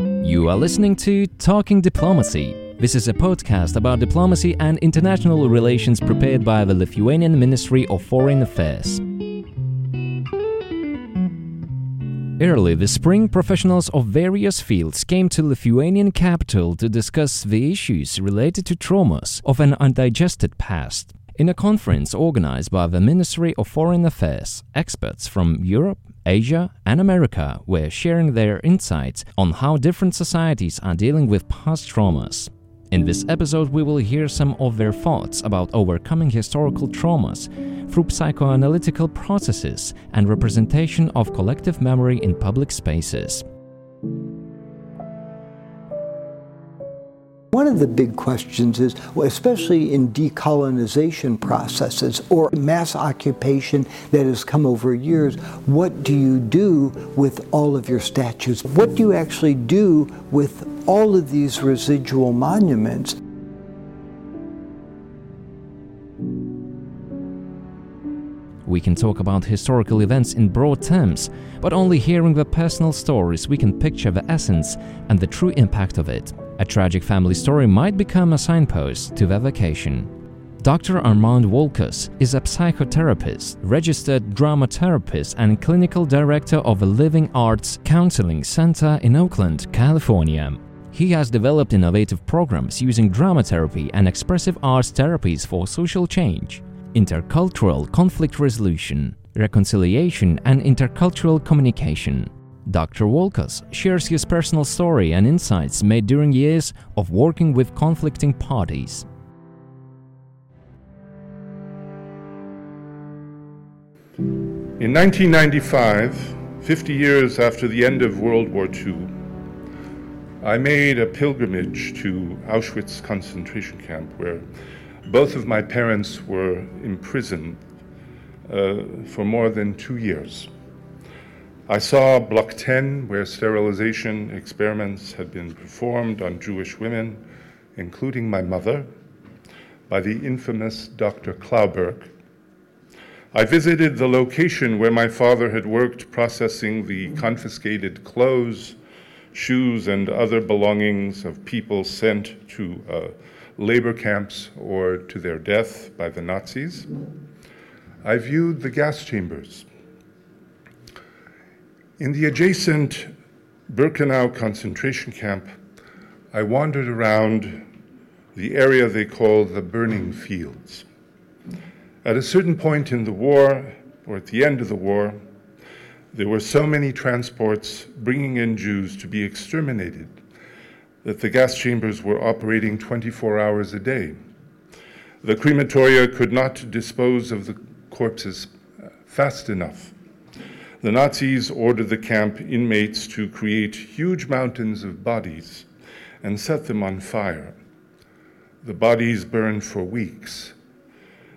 You are listening to Talking Diplomacy. This is a podcast about diplomacy and international relations prepared by the Lithuanian Ministry of Foreign Affairs. Early this spring, professionals of various fields came to Lithuanian capital to discuss the issues related to traumas of an undigested past. In a conference organized by the Ministry of Foreign Affairs, experts from Europe, Asia, and America were sharing their insights on how different societies are dealing with past traumas. In this episode, we will hear some of their thoughts about overcoming historical traumas through psychoanalytical processes and representation of collective memory in public spaces. One of the big questions is, especially in decolonization processes or mass occupation that has come over years, what do you do with all of your statues? What do you actually do with all of these residual monuments? We can talk about historical events in broad terms, but only hearing the personal stories we can picture the essence and the true impact of it. A tragic family story might become a signpost to their vacation. Dr. Armand Volkas is a psychotherapist, registered drama therapist, and clinical director of a Living Arts Counseling Center in Oakland, California. He has developed innovative programs using drama therapy and expressive arts therapies for social change, intercultural conflict resolution, reconciliation, and intercultural communication. Dr. Volkas shares his personal story and insights made during years of working with conflicting parties. In 1995, 50 years after the end of World War II, I made a pilgrimage to Auschwitz concentration camp where both of my parents were imprisoned uh, for more than two years. I saw Block 10, where sterilization experiments had been performed on Jewish women, including my mother, by the infamous Dr. Clauberg. I visited the location where my father had worked processing the confiscated clothes, shoes, and other belongings of people sent to uh, labor camps or to their death by the Nazis. I viewed the gas chambers in the adjacent Birkenau concentration camp, I wandered around the area they call the burning fields. At a certain point in the war, or at the end of the war, there were so many transports bringing in Jews to be exterminated that the gas chambers were operating 24 hours a day. The crematoria could not dispose of the corpses fast enough the Nazis ordered the camp inmates to create huge mountains of bodies and set them on fire. The bodies burned for weeks.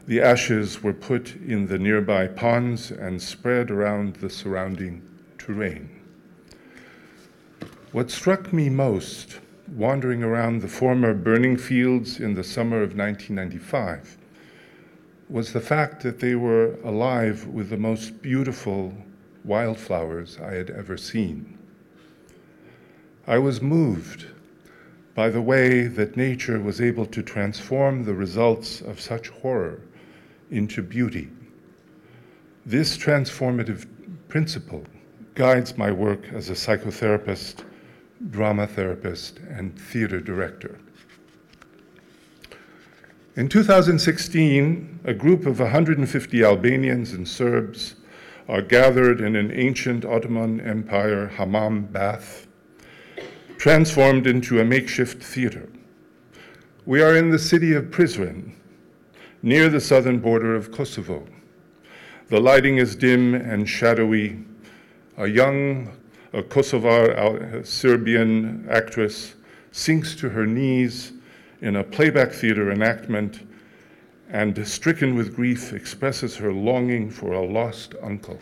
The ashes were put in the nearby ponds and spread around the surrounding terrain. What struck me most, wandering around the former burning fields in the summer of 1995, was the fact that they were alive with the most beautiful wildflowers I had ever seen. I was moved by the way that nature was able to transform the results of such horror into beauty. This transformative principle guides my work as a psychotherapist, drama therapist, and theater director. In 2016, a group of 150 Albanians and Serbs are gathered in an ancient Ottoman Empire hammam bath, transformed into a makeshift theater. We are in the city of Prizren, near the southern border of Kosovo. The lighting is dim and shadowy. A young a Kosovar Serbian actress sinks to her knees in a playback theater enactment and, stricken with grief, expresses her longing for a lost uncle.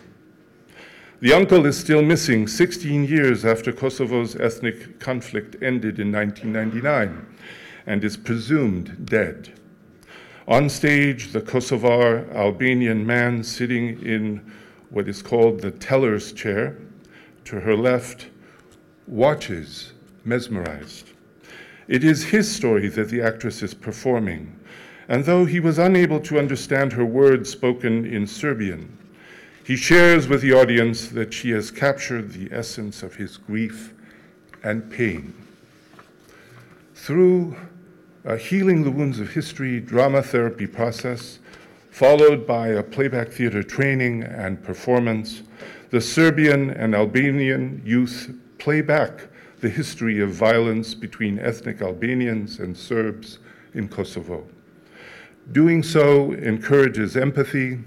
The uncle is still missing 16 years after Kosovo's ethnic conflict ended in 1999 and is presumed dead. On stage, the Kosovar Albanian man sitting in what is called the teller's chair to her left watches mesmerized. It is his story that the actress is performing, and though he was unable to understand her words spoken in Serbian, he shares with the audience that she has captured the essence of his grief and pain. Through a healing the wounds of history drama therapy process, followed by a playback theater training and performance, the Serbian and Albanian youth play back the history of violence between ethnic Albanians and Serbs in Kosovo. Doing so encourages empathy,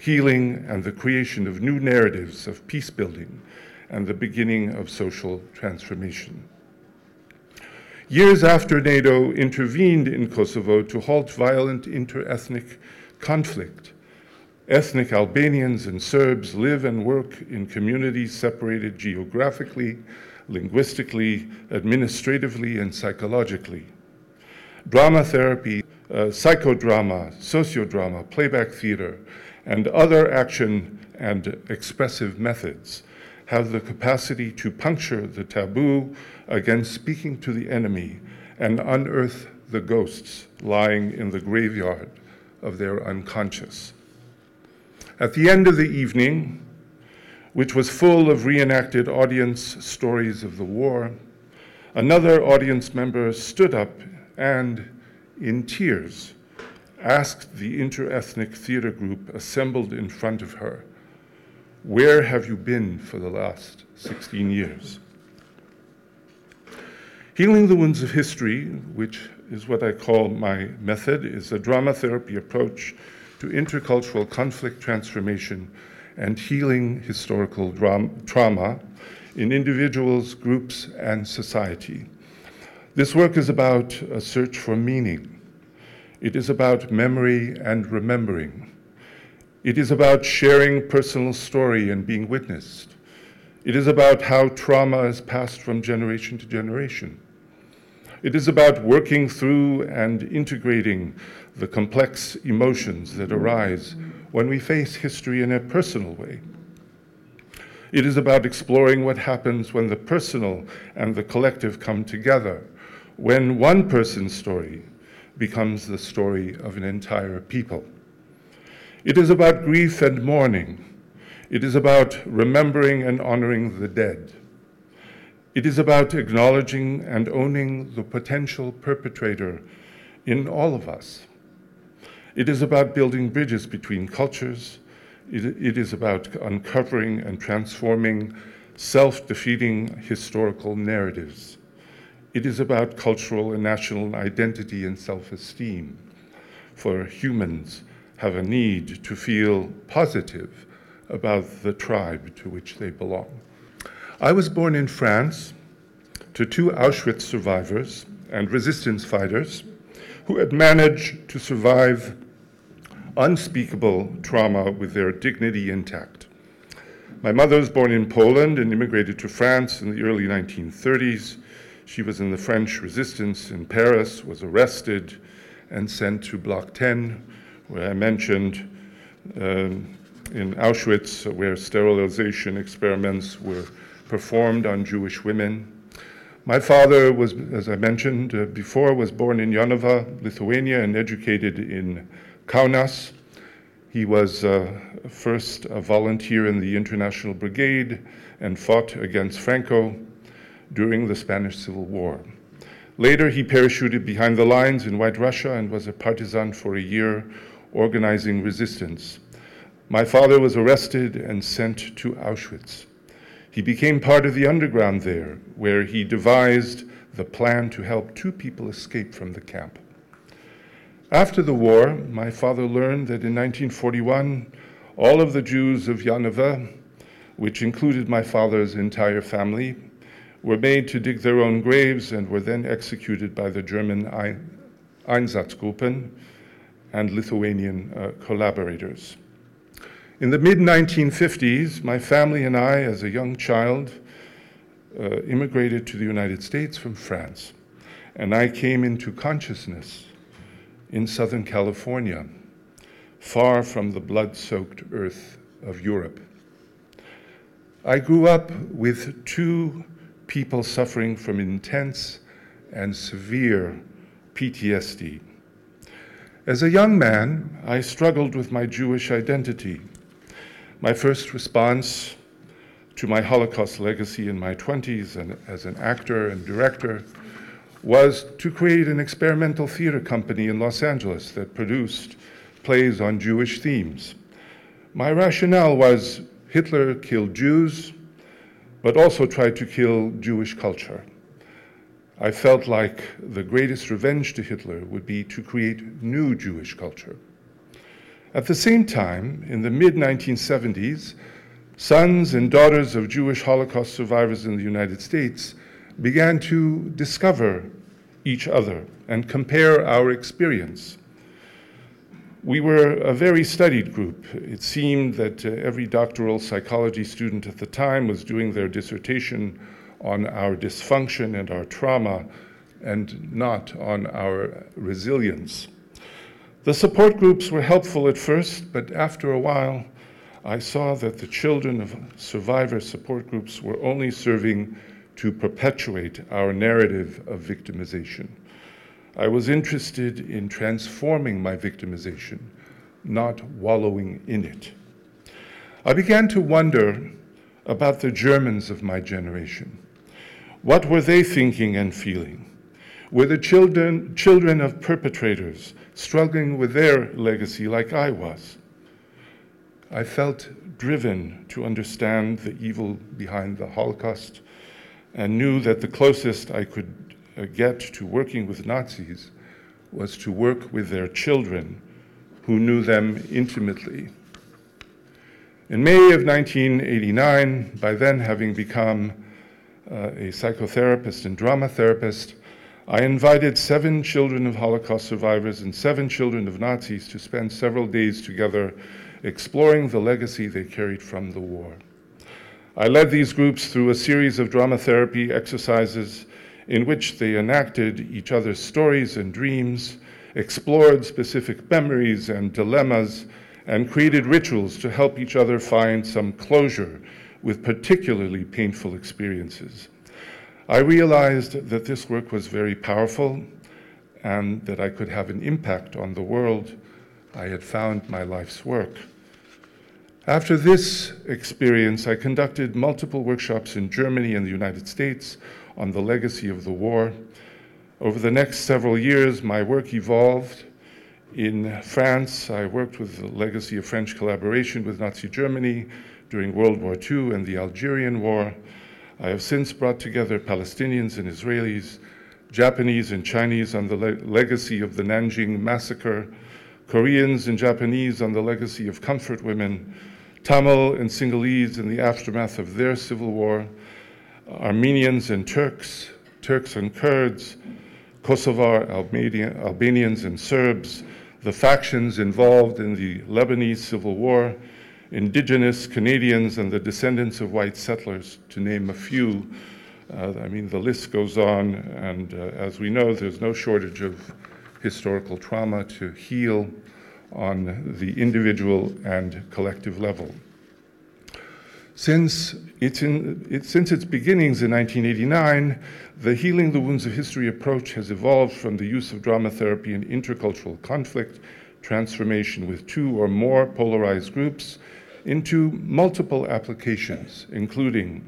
healing, and the creation of new narratives of peace building and the beginning of social transformation. Years after NATO intervened in Kosovo to halt violent inter-ethnic conflict, ethnic Albanians and Serbs live and work in communities separated geographically, linguistically, administratively, and psychologically. Drama therapy, uh, psychodrama, sociodrama, playback theater, and other action and expressive methods have the capacity to puncture the taboo against speaking to the enemy and unearth the ghosts lying in the graveyard of their unconscious. At the end of the evening, which was full of reenacted audience stories of the war, another audience member stood up and, in tears, asked the interethnic theater group assembled in front of her where have you been for the last 16 years? Healing the Wounds of History, which is what I call my method, is a drama therapy approach to intercultural conflict transformation and healing historical trauma in individuals, groups, and society. This work is about a search for meaning. It is about memory and remembering. It is about sharing personal story and being witnessed. It is about how trauma is passed from generation to generation. It is about working through and integrating the complex emotions that arise when we face history in a personal way. It is about exploring what happens when the personal and the collective come together, when one person's story becomes the story of an entire people. It is about grief and mourning. It is about remembering and honoring the dead. It is about acknowledging and owning the potential perpetrator in all of us. It is about building bridges between cultures. it, it is about uncovering and transforming self defeating historical narratives. It is about cultural and national identity and self esteem for humans have a need to feel positive about the tribe to which they belong. I was born in France to two Auschwitz survivors and resistance fighters who had managed to survive unspeakable trauma with their dignity intact. My mother was born in Poland and immigrated to France in the early 1930s. She was in the French resistance in Paris, was arrested, and sent to Block 10, where I mentioned uh, in Auschwitz, where sterilization experiments were performed on Jewish women. My father was, as I mentioned uh, before, was born in Jonava, Lithuania, and educated in Kaunas. He was uh, first a volunteer in the International Brigade and fought against Franco during the Spanish Civil War. Later, he parachuted behind the lines in White Russia and was a partisan for a year organizing resistance. My father was arrested and sent to Auschwitz. He became part of the underground there, where he devised the plan to help two people escape from the camp. After the war, my father learned that in 1941, all of the Jews of Jonava, which included my father's entire family, were made to dig their own graves and were then executed by the German Einsatzgruppen, and Lithuanian uh, collaborators. In the mid 1950s, my family and I, as a young child, uh, immigrated to the United States from France, and I came into consciousness in Southern California, far from the blood soaked earth of Europe. I grew up with two people suffering from intense and severe PTSD. As a young man, I struggled with my Jewish identity. My first response to my Holocaust legacy in my 20s and as an actor and director was to create an experimental theater company in Los Angeles that produced plays on Jewish themes. My rationale was Hitler killed Jews, but also tried to kill Jewish culture. I felt like the greatest revenge to Hitler would be to create new Jewish culture. At the same time, in the mid 1970s, sons and daughters of Jewish Holocaust survivors in the United States began to discover each other and compare our experience. We were a very studied group. It seemed that uh, every doctoral psychology student at the time was doing their dissertation on our dysfunction and our trauma and not on our resilience. The support groups were helpful at first, but after a while, I saw that the children of survivor support groups were only serving to perpetuate our narrative of victimization. I was interested in transforming my victimization, not wallowing in it. I began to wonder about the Germans of my generation. What were they thinking and feeling? Were the children, children of perpetrators struggling with their legacy like I was? I felt driven to understand the evil behind the Holocaust and knew that the closest I could get to working with Nazis was to work with their children who knew them intimately. In May of 1989, by then having become uh, a psychotherapist and drama therapist, I invited seven children of Holocaust survivors and seven children of Nazis to spend several days together exploring the legacy they carried from the war. I led these groups through a series of drama therapy exercises in which they enacted each other's stories and dreams, explored specific memories and dilemmas, and created rituals to help each other find some closure with particularly painful experiences. I realized that this work was very powerful and that I could have an impact on the world. I had found my life's work. After this experience, I conducted multiple workshops in Germany and the United States on the legacy of the war. Over the next several years, my work evolved. In France, I worked with the legacy of French collaboration with Nazi Germany during World War II and the Algerian War. I have since brought together Palestinians and Israelis, Japanese and Chinese on the le- legacy of the Nanjing massacre, Koreans and Japanese on the legacy of comfort women, Tamil and Sinhalese in the aftermath of their civil war, Armenians and Turks, Turks and Kurds, Kosovar, Albania, Albanians and Serbs, the factions involved in the Lebanese civil war, indigenous Canadians and the descendants of white settlers, to name a few. Uh, I mean, the list goes on, and uh, as we know, there's no shortage of historical trauma to heal on the individual and collective level. Since its, in, it, since its beginnings in 1989, the Healing the Wounds of History approach has evolved from the use of drama therapy in intercultural conflict transformation with two or more polarized groups into multiple applications, including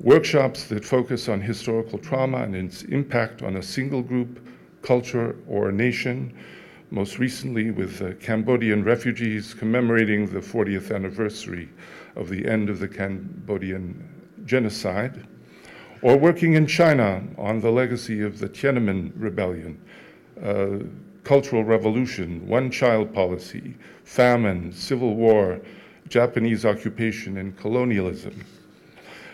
workshops that focus on historical trauma and its impact on a single group, culture, or nation, most recently with uh, Cambodian refugees commemorating the 40th anniversary of the end of the Cambodian genocide, or working in China on the legacy of the Tiananmen Rebellion, uh, Cultural Revolution, One Child Policy, famine, civil war, Japanese occupation, and colonialism.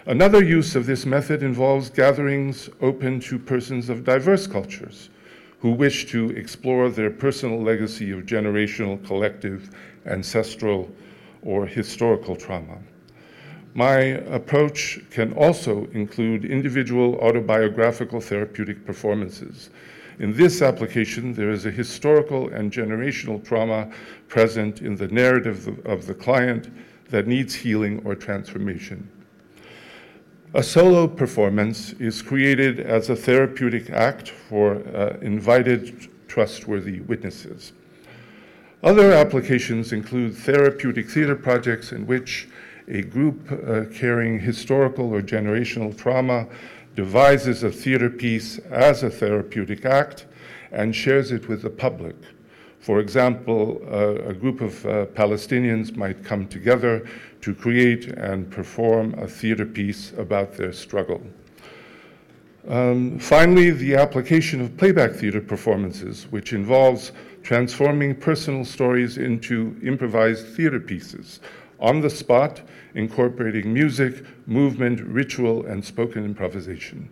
Another use of this method involves gatherings open to persons of diverse cultures who wish to explore their personal legacy of generational, collective, ancestral, or historical trauma. My approach can also include individual autobiographical therapeutic performances in this application, there is a historical and generational trauma present in the narrative of the client that needs healing or transformation. A solo performance is created as a therapeutic act for uh, invited, trustworthy witnesses. Other applications include therapeutic theater projects in which a group uh, carrying historical or generational trauma devises a theater piece as a therapeutic act and shares it with the public. For example, uh, a group of uh, Palestinians might come together to create and perform a theater piece about their struggle. Um, finally, the application of playback theater performances, which involves transforming personal stories into improvised theater pieces on the spot, incorporating music, movement, ritual, and spoken improvisation.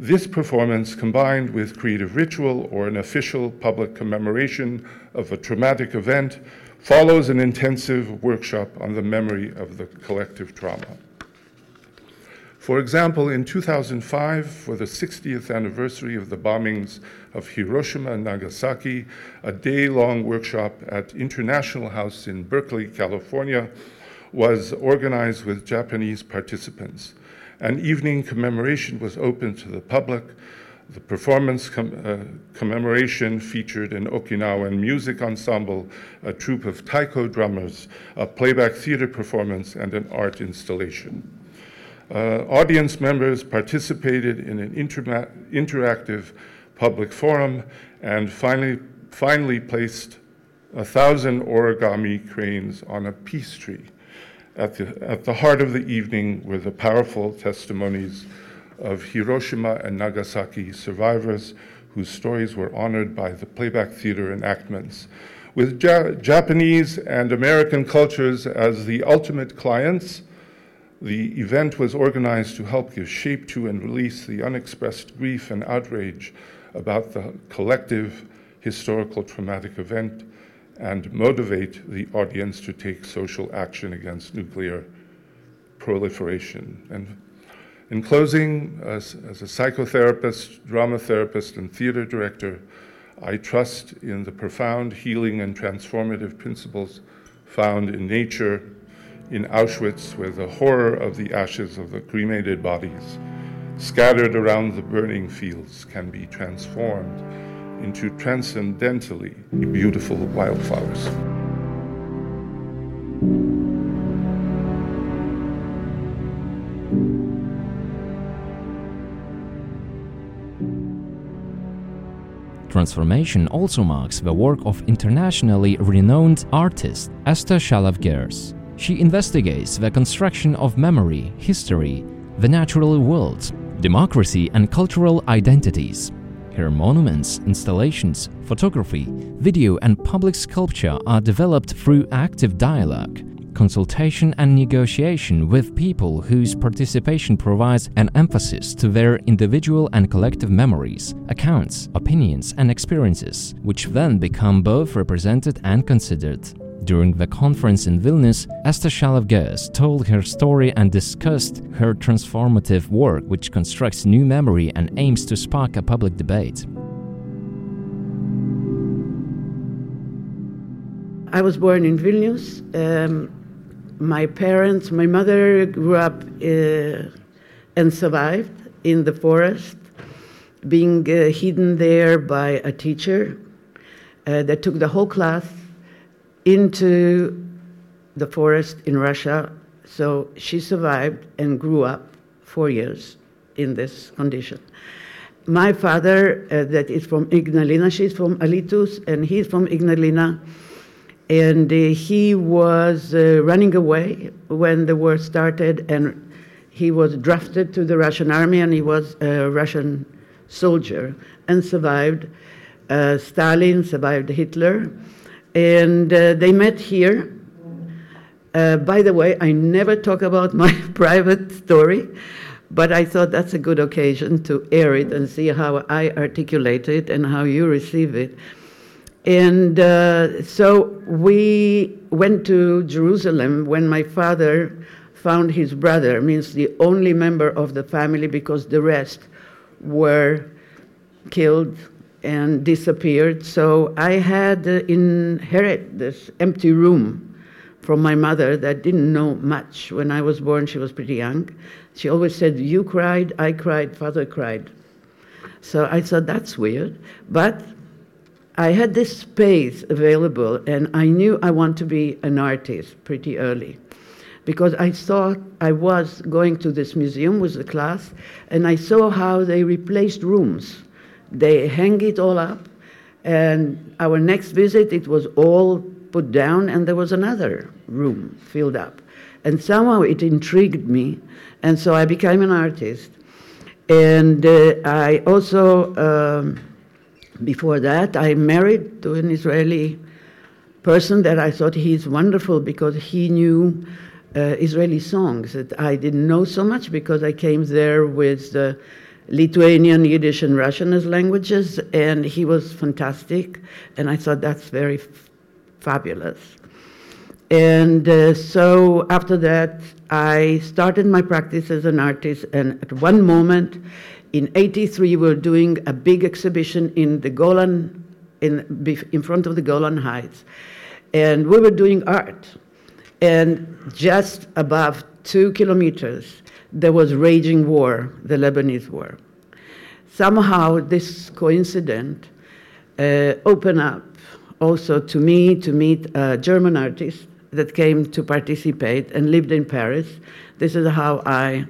This performance, combined with creative ritual or an official public commemoration of a traumatic event, follows an intensive workshop on the memory of the collective trauma. For example, in 2005, for the 60th anniversary of the bombings of Hiroshima and Nagasaki, a day long workshop at International House in Berkeley, California, was organized with Japanese participants. An evening commemoration was open to the public the performance com- uh, commemoration featured an Okinawan music ensemble, a troupe of taiko drummers, a playback theater performance, and an art installation. Uh, audience members participated in an interactive public forum and finally, finally placed a thousand origami cranes on a peace tree. At the, at the heart of the evening were the powerful testimonies of Hiroshima and Nagasaki survivors whose stories were honored by the playback theater enactments. With ja- Japanese and American cultures as the ultimate clients, the event was organized to help give shape to and release the unexpressed grief and outrage about the collective historical traumatic event and motivate the audience to take social action against nuclear proliferation. And in closing, as, as, a psychotherapist, drama therapist, and theater director, I trust in the profound healing and transformative principles found in nature, in Auschwitz, where the horror of the ashes of the cremated bodies scattered around the burning fields can be transformed into transcendentally beautiful wildflowers. Transformation also marks the work of internationally renowned artist Esther Shalev Gerz. She investigates the construction of memory, history, the natural world, democracy, and cultural identities. Her monuments, installations, photography, video, and public sculpture are developed through active dialogue, consultation and negotiation with people whose participation provides an emphasis to their individual and collective memories, accounts, opinions, and experiences, which then become both represented and considered. During the conference in Vilnius, Esther Shalev told her story and discussed her transformative work, which constructs new memory and aims to spark a public debate. I was born in Vilnius. Um, my parents, my mother grew up uh, and survived in the forest, being uh, hidden there by a teacher uh, that took the whole class into the forest in Russia. So she survived and grew up four years in this condition. My father, uh, that is from Ignalina, she's from Alytus, and he's from Ignalina and uh, he was uh, running away when the war started and he was drafted to the russian army and he was a russian soldier and survived uh, stalin survived hitler and uh, they met here. Uh, by the way i never talk about my private story but i thought that's a good occasion to air it and see how i articulate it and how you receive it. And uh, so we went to Jerusalem when my father found his brother, means the only member of the family because the rest were killed and disappeared. So I had uh, inherit this empty room from my mother that didn't know much. When I was born, she was pretty young. She always said, You cried, I cried, father cried. So I thought that's weird. But I had this space available, and I knew I want to be an artist pretty early because I thought I was going to this museum with the class, and I saw how they replaced rooms. They hang it all up, and our next visit, it was all put down, and there was another room filled up. And somehow it intrigued me, and so I became an artist. And uh, I also, um, before that, I married to an Israeli person that I thought he's wonderful because he knew uh, Israeli songs that I didn't know so much because I came there with uh, Lithuanian, Yiddish, and Russian as languages, and he was fantastic, and I thought that's very f- fabulous. And uh, so after that, I started my practice as an artist, and at one moment, in 83, we were doing a big exhibition in the Golan, in, in front of the Golan Heights, and we were doing art. And just above two kilometers, there was raging war, the Lebanese war. Somehow, this coincidence uh, opened up also to me to meet a German artist that came to participate and lived in Paris. This is how I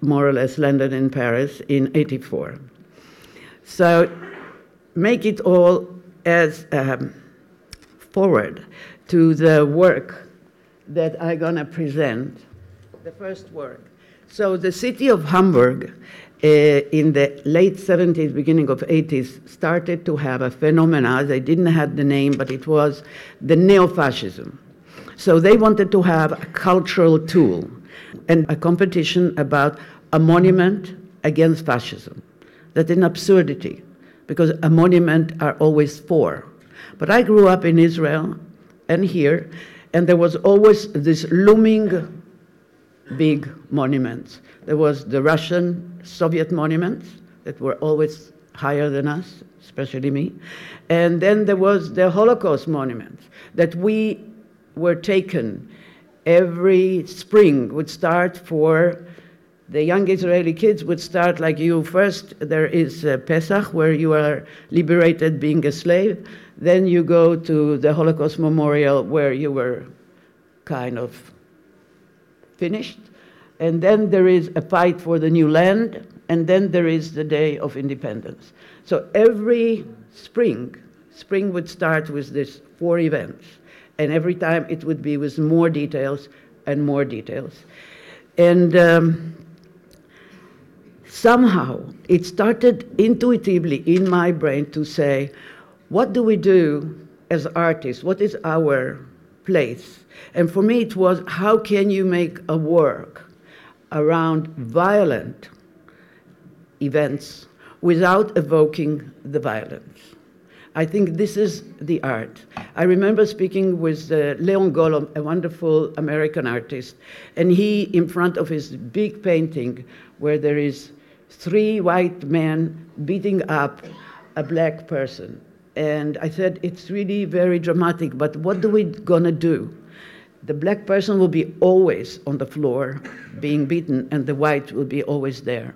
more or less landed in Paris in 84. So make it all as um, forward to the work that I'm going to present, the first work. So the city of Hamburg uh, in the late 70s, beginning of 80s, started to have a phenomenon. They didn't have the name, but it was the neo-fascism. So they wanted to have a cultural tool and a competition about a monument against fascism. That's an absurdity, because a monument are always for. But I grew up in Israel and here, and there was always this looming big monuments. There was the Russian Soviet monuments that were always higher than us, especially me. And then there was the Holocaust monuments that we were taken every spring would start for the young Israeli kids would start like you. First, there is uh, Pesach, where you are liberated being a slave. Then you go to the Holocaust Memorial, where you were kind of finished. And then there is a fight for the new land. And then there is the Day of Independence. So every spring, spring would start with these four events. And every time it would be with more details and more details. And um, somehow it started intuitively in my brain to say, what do we do as artists? What is our place? And for me, it was how can you make a work around violent events without evoking the violence? I think this is the art. I remember speaking with uh, Leon Golub, a wonderful American artist, and he, in front of his big painting, where there is three white men beating up a black person. And I said, it's really very dramatic, but what are we gonna do? The black person will be always on the floor being beaten, and the white will be always there.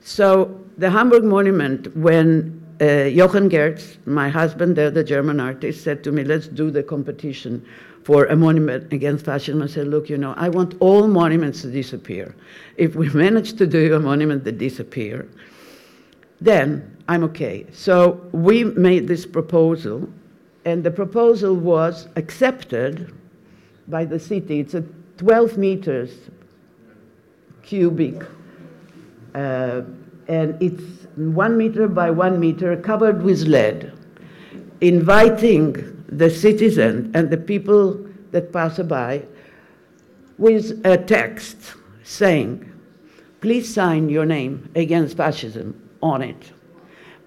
So the Hamburg Monument, when uh, Jochen Gerz, my husband, there, the German artist, said to me, let's do the competition for a monument against fascism. I said, look, you know, I want all monuments to disappear. If we manage to do a monument that disappear, then I'm okay. So we made this proposal, and the proposal was accepted by the city. It's a 12 meters cubic, uh, and it's one meter by one meter covered with lead, inviting the citizen and the people that pass by with a text saying, please sign your name against fascism on it.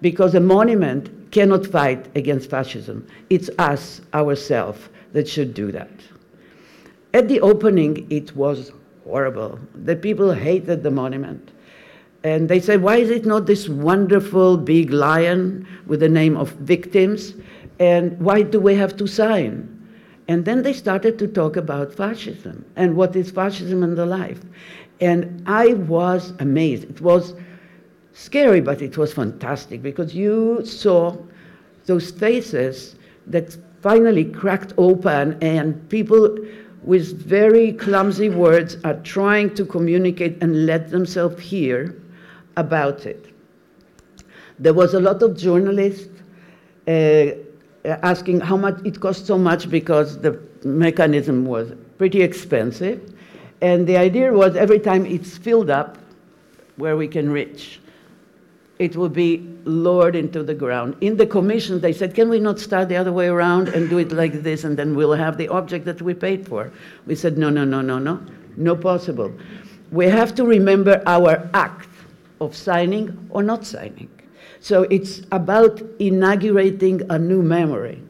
Because a monument cannot fight against fascism. It's us, ourselves, that should do that. At the opening, it was horrible. The people hated the monument. And they said, why is it not this wonderful big lion with the name of victims? And why do we have to sign? And then they started to talk about fascism and what is fascism in the life. And I was amazed. It was scary, but it was fantastic because you saw those faces that finally cracked open and people with very clumsy words are trying to communicate and let themselves hear about it. There was a lot of journalists uh, asking how much it cost so much because the mechanism was pretty expensive. And the idea was every time it's filled up, where we can reach, it will be lowered into the ground. In the commission, they said, can we not start the other way around and do it like this, and then we'll have the object that we paid for? We said, no, no, no, no, no, no possible. We have to remember our act of signing or not signing. So it's about inaugurating a new memory.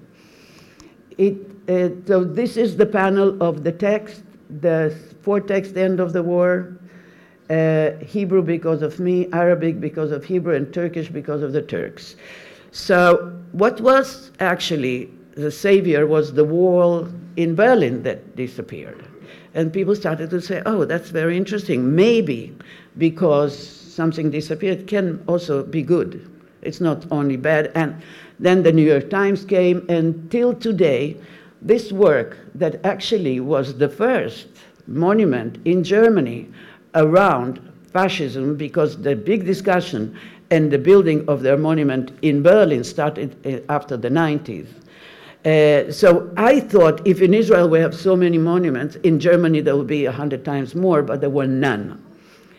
It, uh, so this is the panel of the text, the four text end of the war, uh, Hebrew because of me, Arabic because of Hebrew, and Turkish because of the Turks. So, what was actually the savior was the wall in Berlin that disappeared. And people started to say, oh, that's very interesting. Maybe because something disappeared can also be good. It's not only bad. And then the New York Times came, and till today, this work that actually was the first monument in Germany around fascism because the big discussion and the building of their monument in Berlin started uh, after the 90s. Uh, so I thought if in Israel we have so many monuments, in Germany there will be a hundred times more, but there were none.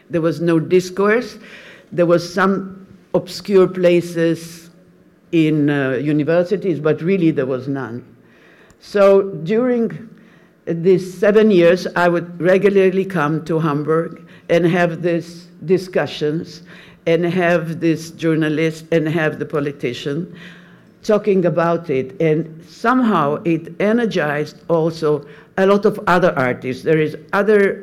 There was no discourse. There was some obscure places in uh, universities, but really there was none. So during these seven years, I would regularly come to Hamburg and have these discussions and have this journalist and have the politician talking about it. And somehow it energized also a lot of other artists. There is other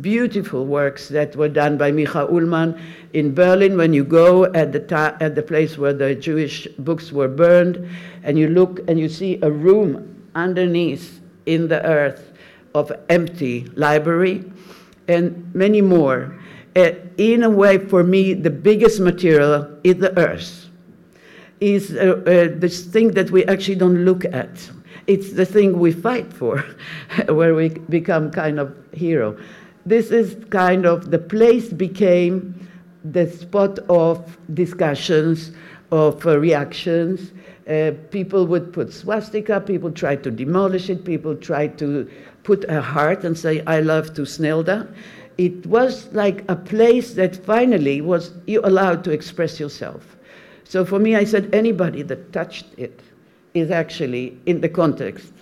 beautiful works that were done by Micha Ullmann in Berlin. When you go at the, ta- at the place where the Jewish books were burned, and you look and you see a room underneath in the earth of empty library, and many more. Uh, in a way, for me, the biggest material is the earth. Is uh, uh, this thing that we actually don't look at. It's the thing we fight for, where we become kind of hero. This is kind of the place became the spot of discussions, of uh, reactions. Uh, people would put swastika, people tried to demolish it, people tried to put a heart and say, I love to. It was like a place that finally was you allowed to express yourself. So for me, I said anybody that touched it is actually in the context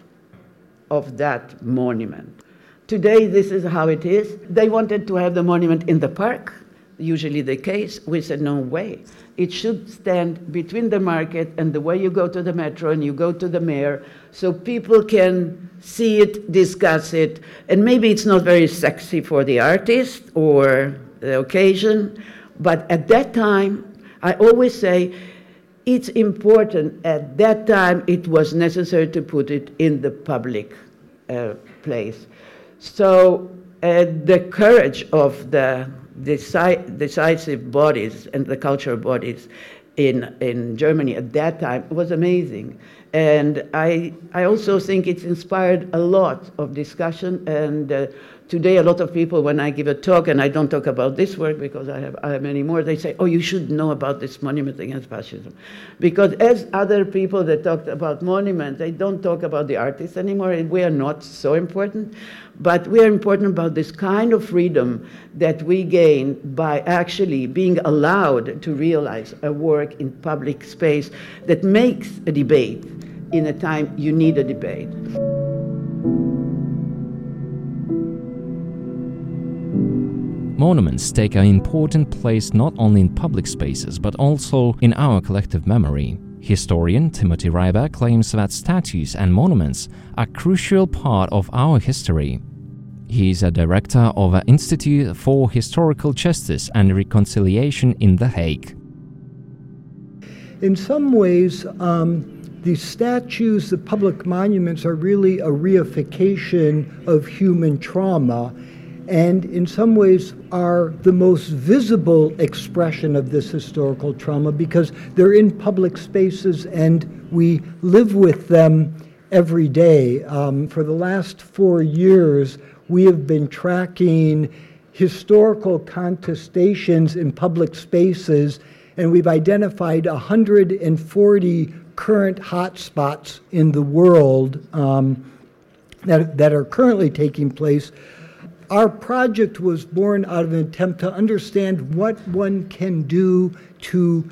of that monument. Today, this is how it is. They wanted to have the monument in the park, usually the case. We said, no way. It should stand between the market and the way you go to the metro and you go to the mayor so people can see it, discuss it, and maybe it's not very sexy for the artist or the occasion, but at that time, I always say it's important. At that time, it was necessary to put it in the public uh, place. So uh, the courage of the deci- decisive bodies and the cultural bodies in, in Germany at that time was amazing. And I, I also think it's inspired a lot of discussion. And uh, today, a lot of people, when I give a talk, and I don't talk about this work because I have, I have many more, they say, oh, you should know about this monument against fascism. Because as other people that talked about monuments, they don't talk about the artists anymore, and we are not so important. But we are important about this kind of freedom that we gain by actually being allowed to realize a work in public space that makes a debate in a time you need a debate. Monuments take an important place not only in public spaces but also in our collective memory. Historian Timothy Ryback claims that statues and monuments are crucial part of our history. He is a director of the Institute for Historical Justice and Reconciliation in The Hague. In some ways, um, these statues, the public monuments, are really a reification of human trauma and in some ways are the most visible expression of this historical trauma because they're in public spaces and we live with them every day. Um, for the last four years, we have been tracking historical contestations in public spaces, and we've identified 140 current hotspots in the world um, that, that are currently taking place our project was born out of an attempt to understand what one can do to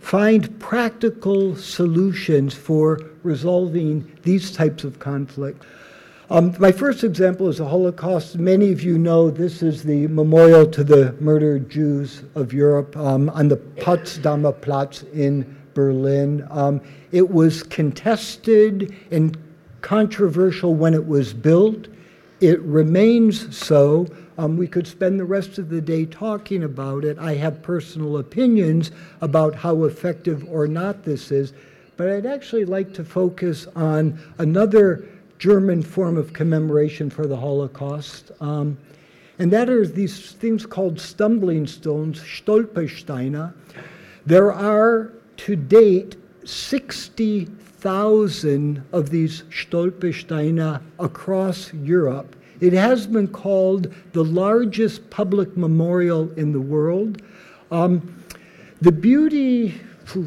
find practical solutions for resolving these types of conflicts. Um, my first example is the Holocaust. Many of you know this is the memorial to the murdered Jews of Europe um, on the Potsdamer Platz in Berlin. Um, it was contested and controversial when it was built. It remains so. Um, we could spend the rest of the day talking about it. I have personal opinions about how effective or not this is, but I'd actually like to focus on another German form of commemoration for the Holocaust. Um, and that are these things called stumbling stones, Stolpersteine. There are to date 60 thousand of these Stolpersteine across Europe. It has been called the largest public memorial in the world. Um, the beauty,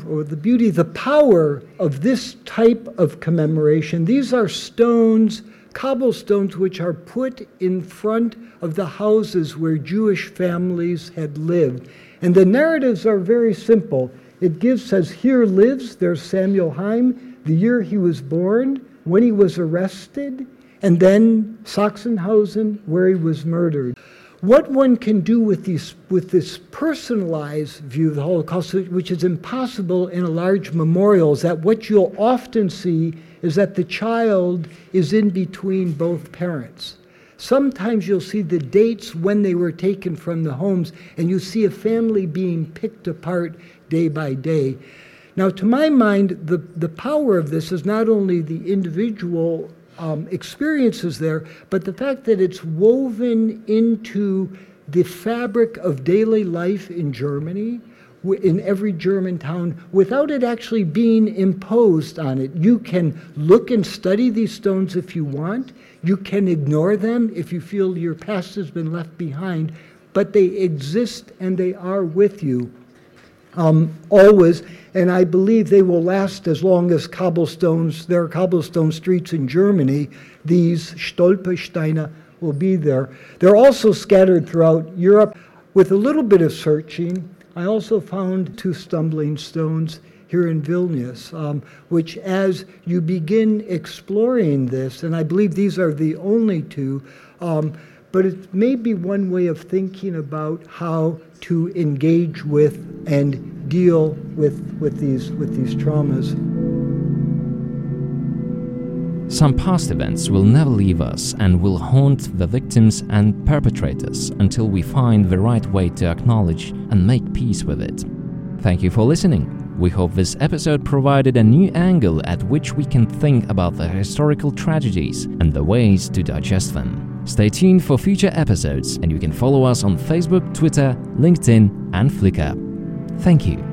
or the beauty, the power of this type of commemoration, these are stones, cobblestones, which are put in front of the houses where Jewish families had lived. And the narratives are very simple. It gives, says, here lives, there's Samuel Heim, the year he was born, when he was arrested, and then Sachsenhausen, where he was murdered. What one can do with, these, with this personalized view of the Holocaust, which is impossible in a large memorial, is that what you'll often see is that the child is in between both parents. Sometimes you'll see the dates when they were taken from the homes, and you see a family being picked apart day by day. Now, to my mind, the, the power of this is not only the individual um, experiences there, but the fact that it's woven into the fabric of daily life in Germany, in every German town, without it actually being imposed on it. You can look and study these stones if you want. You can ignore them if you feel your past has been left behind, but they exist and they are with you um, always, and I believe they will last as long as cobblestones, there are cobblestone streets in Germany. These Stolpersteine will be there. They're also scattered throughout Europe. With a little bit of searching, I also found two stumbling stones here in Vilnius, um, which as you begin exploring this, and I believe these are the only two, um, but it may be one way of thinking about how to engage with and deal with, with, these, with these traumas. Some past events will never leave us and will haunt the victims and perpetrators until we find the right way to acknowledge and make peace with it. Thank you for listening. We hope this episode provided a new angle at which we can think about the historical tragedies and the ways to digest them. Stay tuned for future episodes, and you can follow us on Facebook, Twitter, LinkedIn, and Flickr. Thank you.